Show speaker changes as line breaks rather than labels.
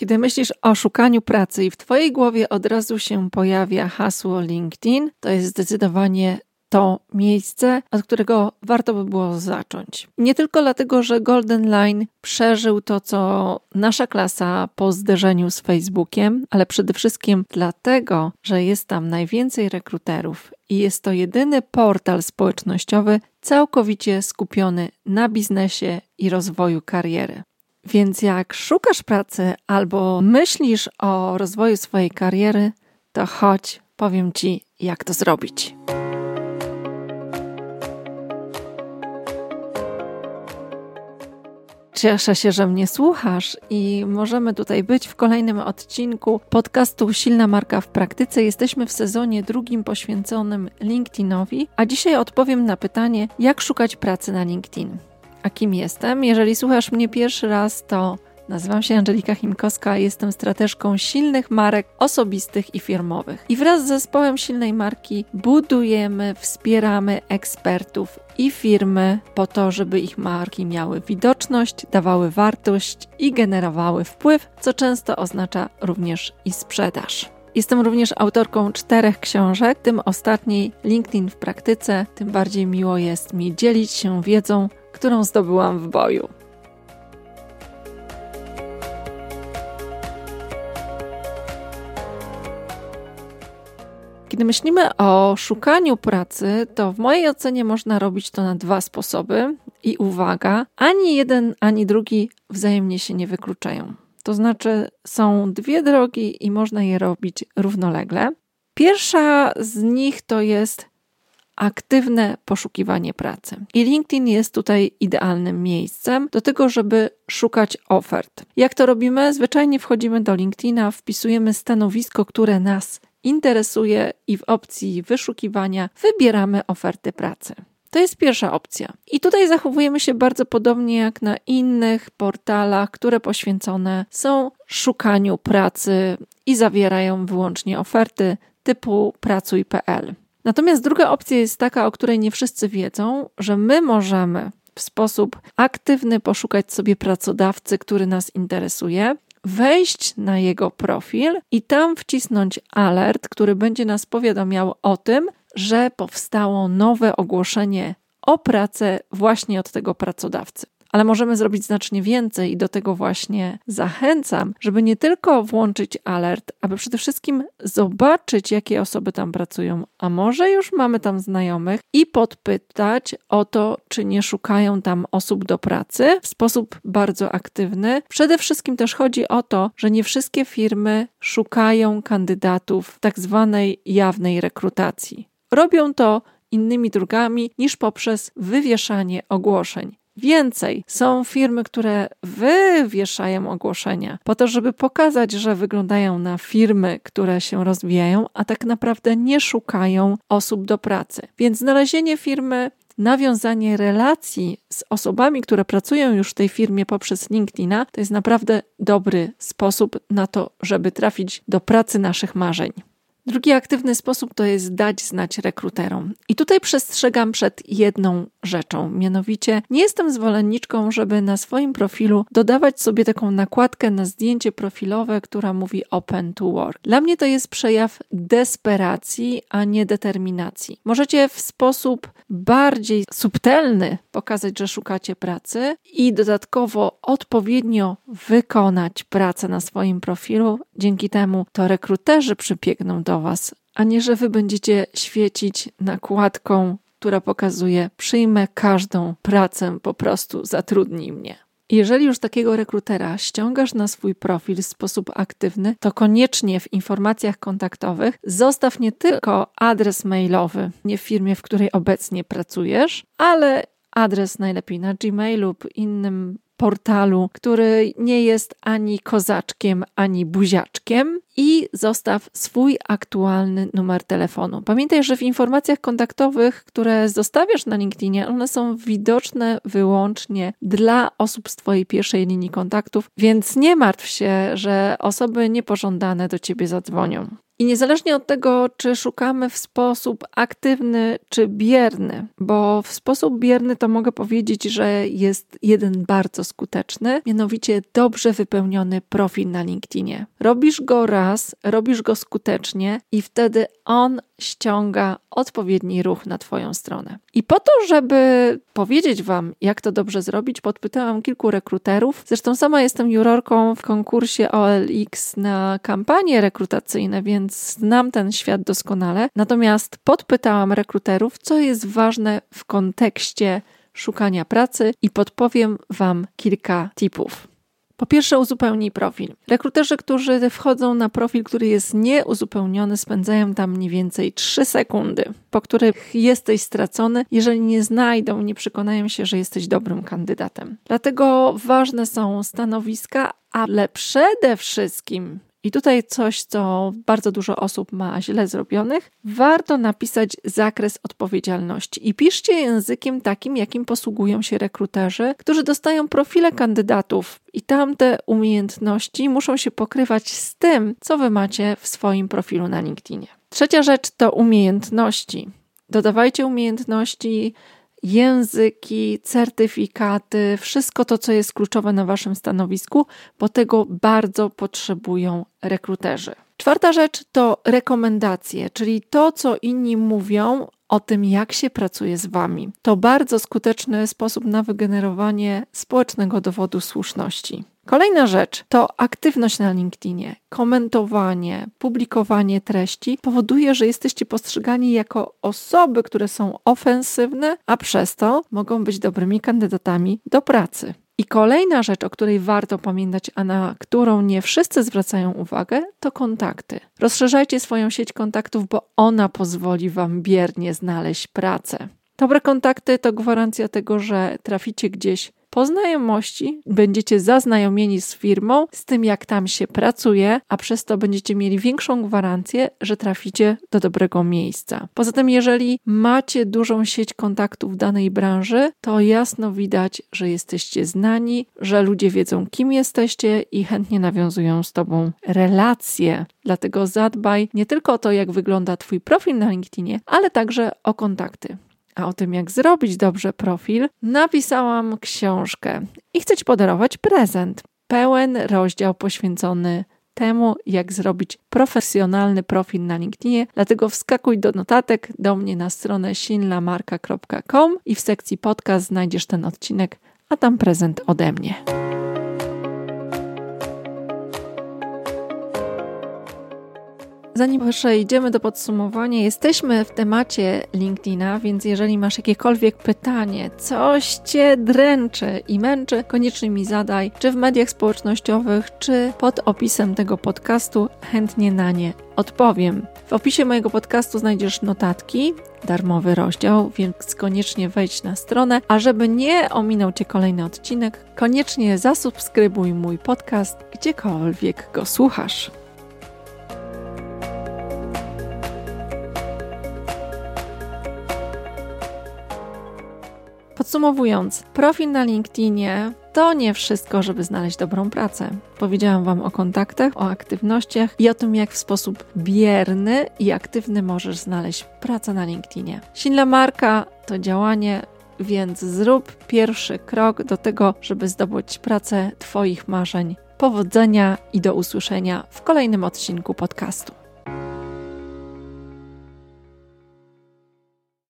Kiedy myślisz o szukaniu pracy i w Twojej głowie od razu się pojawia hasło LinkedIn, to jest zdecydowanie to miejsce, od którego warto by było zacząć. Nie tylko dlatego, że Golden Line przeżył to, co nasza klasa po zderzeniu z Facebookiem, ale przede wszystkim dlatego, że jest tam najwięcej rekruterów i jest to jedyny portal społecznościowy całkowicie skupiony na biznesie i rozwoju kariery. Więc jak szukasz pracy albo myślisz o rozwoju swojej kariery, to chodź, powiem Ci, jak to zrobić. Cieszę się, że mnie słuchasz i możemy tutaj być w kolejnym odcinku podcastu Silna Marka w Praktyce. Jesteśmy w sezonie drugim poświęconym LinkedInowi, a dzisiaj odpowiem na pytanie, jak szukać pracy na LinkedIn. A kim jestem? Jeżeli słuchasz mnie pierwszy raz, to Nazywam się Angelika Chimkowska, jestem strateżką silnych marek osobistych i firmowych. I wraz z zespołem silnej marki budujemy, wspieramy ekspertów i firmy po to, żeby ich marki miały widoczność, dawały wartość i generowały wpływ, co często oznacza również i sprzedaż. Jestem również autorką czterech książek, tym ostatniej LinkedIn w praktyce. Tym bardziej miło jest mi dzielić się wiedzą, którą zdobyłam w boju. Kiedy myślimy o szukaniu pracy, to w mojej ocenie można robić to na dwa sposoby. I uwaga, ani jeden, ani drugi wzajemnie się nie wykluczają. To znaczy, są dwie drogi i można je robić równolegle. Pierwsza z nich to jest aktywne poszukiwanie pracy. I LinkedIn jest tutaj idealnym miejscem do tego, żeby szukać ofert. Jak to robimy? Zwyczajnie wchodzimy do LinkedIna, wpisujemy stanowisko, które nas interesuje i w opcji wyszukiwania wybieramy oferty pracy. To jest pierwsza opcja. I tutaj zachowujemy się bardzo podobnie jak na innych portalach, które poświęcone są szukaniu pracy i zawierają wyłącznie oferty typu pracuj.pl. Natomiast druga opcja jest taka, o której nie wszyscy wiedzą, że my możemy w sposób aktywny poszukać sobie pracodawcy, który nas interesuje, wejść na jego profil i tam wcisnąć alert, który będzie nas powiadamiał o tym, że powstało nowe ogłoszenie o pracę właśnie od tego pracodawcy ale możemy zrobić znacznie więcej i do tego właśnie zachęcam, żeby nie tylko włączyć alert, aby przede wszystkim zobaczyć, jakie osoby tam pracują, a może już mamy tam znajomych i podpytać o to, czy nie szukają tam osób do pracy w sposób bardzo aktywny. Przede wszystkim też chodzi o to, że nie wszystkie firmy szukają kandydatów w tak zwanej jawnej rekrutacji. Robią to innymi drogami niż poprzez wywieszanie ogłoszeń. Więcej, są firmy, które wywieszają ogłoszenia po to, żeby pokazać, że wyglądają na firmy, które się rozwijają, a tak naprawdę nie szukają osób do pracy. Więc znalezienie firmy nawiązanie relacji z osobami, które pracują już w tej firmie poprzez LinkedIna, to jest naprawdę dobry sposób na to, żeby trafić do pracy naszych marzeń. Drugi aktywny sposób to jest dać znać rekruterom. I tutaj przestrzegam przed jedną rzeczą, mianowicie nie jestem zwolenniczką, żeby na swoim profilu dodawać sobie taką nakładkę na zdjęcie profilowe, która mówi open to work. Dla mnie to jest przejaw desperacji, a nie determinacji. Możecie w sposób bardziej subtelny pokazać, że szukacie pracy i dodatkowo odpowiednio wykonać pracę na swoim profilu. Dzięki temu to rekruterzy przybiegną do Was, a nie że Wy będziecie świecić nakładką, która pokazuje: przyjmę każdą pracę, po prostu zatrudnij mnie. Jeżeli już takiego rekrutera ściągasz na swój profil w sposób aktywny, to koniecznie w informacjach kontaktowych zostaw nie tylko adres mailowy, nie w firmie, w której obecnie pracujesz, ale adres najlepiej na Gmail lub innym portalu, który nie jest ani kozaczkiem, ani buziaczkiem i zostaw swój aktualny numer telefonu. Pamiętaj, że w informacjach kontaktowych, które zostawiasz na LinkedInie, one są widoczne wyłącznie dla osób z Twojej pierwszej linii kontaktów, więc nie martw się, że osoby niepożądane do Ciebie zadzwonią. I niezależnie od tego, czy szukamy w sposób aktywny czy bierny, bo w sposób bierny to mogę powiedzieć, że jest jeden bardzo skuteczny, mianowicie dobrze wypełniony profil na LinkedInie. Robisz go raz, robisz go skutecznie i wtedy on ściąga odpowiedni ruch na Twoją stronę. I po to, żeby powiedzieć Wam, jak to dobrze zrobić, podpytałam kilku rekruterów. Zresztą sama jestem jurorką w konkursie OLX na kampanie rekrutacyjne, więc znam ten świat doskonale. Natomiast podpytałam rekruterów, co jest ważne w kontekście szukania pracy i podpowiem Wam kilka tipów. Po pierwsze, uzupełnij profil. Rekruterzy, którzy wchodzą na profil, który jest nieuzupełniony, spędzają tam mniej więcej 3 sekundy, po których jesteś stracony, jeżeli nie znajdą, nie przekonają się, że jesteś dobrym kandydatem. Dlatego ważne są stanowiska, ale przede wszystkim i tutaj coś, co bardzo dużo osób ma źle zrobionych. Warto napisać zakres odpowiedzialności i piszcie językiem takim, jakim posługują się rekruterzy, którzy dostają profile kandydatów i tamte umiejętności muszą się pokrywać z tym, co wy macie w swoim profilu na LinkedInie. Trzecia rzecz to umiejętności. Dodawajcie umiejętności języki, certyfikaty, wszystko to, co jest kluczowe na Waszym stanowisku, bo tego bardzo potrzebują rekruterzy. Czwarta rzecz to rekomendacje, czyli to, co inni mówią o tym, jak się pracuje z Wami. To bardzo skuteczny sposób na wygenerowanie społecznego dowodu słuszności. Kolejna rzecz to aktywność na LinkedInie. Komentowanie, publikowanie treści powoduje, że jesteście postrzegani jako osoby, które są ofensywne, a przez to mogą być dobrymi kandydatami do pracy. I kolejna rzecz, o której warto pamiętać, a na którą nie wszyscy zwracają uwagę, to kontakty. Rozszerzajcie swoją sieć kontaktów, bo ona pozwoli Wam biernie znaleźć pracę. Dobre kontakty to gwarancja tego, że traficie gdzieś po znajomości będziecie zaznajomieni z firmą, z tym jak tam się pracuje, a przez to będziecie mieli większą gwarancję, że traficie do dobrego miejsca. Poza tym, jeżeli macie dużą sieć kontaktów w danej branży, to jasno widać, że jesteście znani, że ludzie wiedzą, kim jesteście i chętnie nawiązują z Tobą relacje. Dlatego zadbaj nie tylko o to, jak wygląda Twój profil na LinkedInie, ale także o kontakty. A o tym, jak zrobić dobrze profil, napisałam książkę i chcę Ci podarować prezent. Pełen rozdział poświęcony temu, jak zrobić profesjonalny profil na LinkedInie. Dlatego wskakuj do notatek do mnie na stronę sinlamarka.com i w sekcji podcast znajdziesz ten odcinek, a tam prezent ode mnie. Zanim przejdziemy do podsumowania, jesteśmy w temacie LinkedIna, więc jeżeli masz jakiekolwiek pytanie, coś cię dręczy i męczy, koniecznie mi zadaj, czy w mediach społecznościowych, czy pod opisem tego podcastu, chętnie na nie odpowiem. W opisie mojego podcastu znajdziesz notatki, darmowy rozdział, więc koniecznie wejdź na stronę, a żeby nie ominął Cię kolejny odcinek, koniecznie zasubskrybuj mój podcast, gdziekolwiek go słuchasz. Podsumowując, profil na LinkedInie to nie wszystko, żeby znaleźć dobrą pracę. Powiedziałam Wam o kontaktach, o aktywnościach i o tym, jak w sposób bierny i aktywny możesz znaleźć pracę na LinkedInie. Silna marka to działanie, więc zrób pierwszy krok do tego, żeby zdobyć pracę Twoich marzeń. Powodzenia i do usłyszenia w kolejnym odcinku podcastu.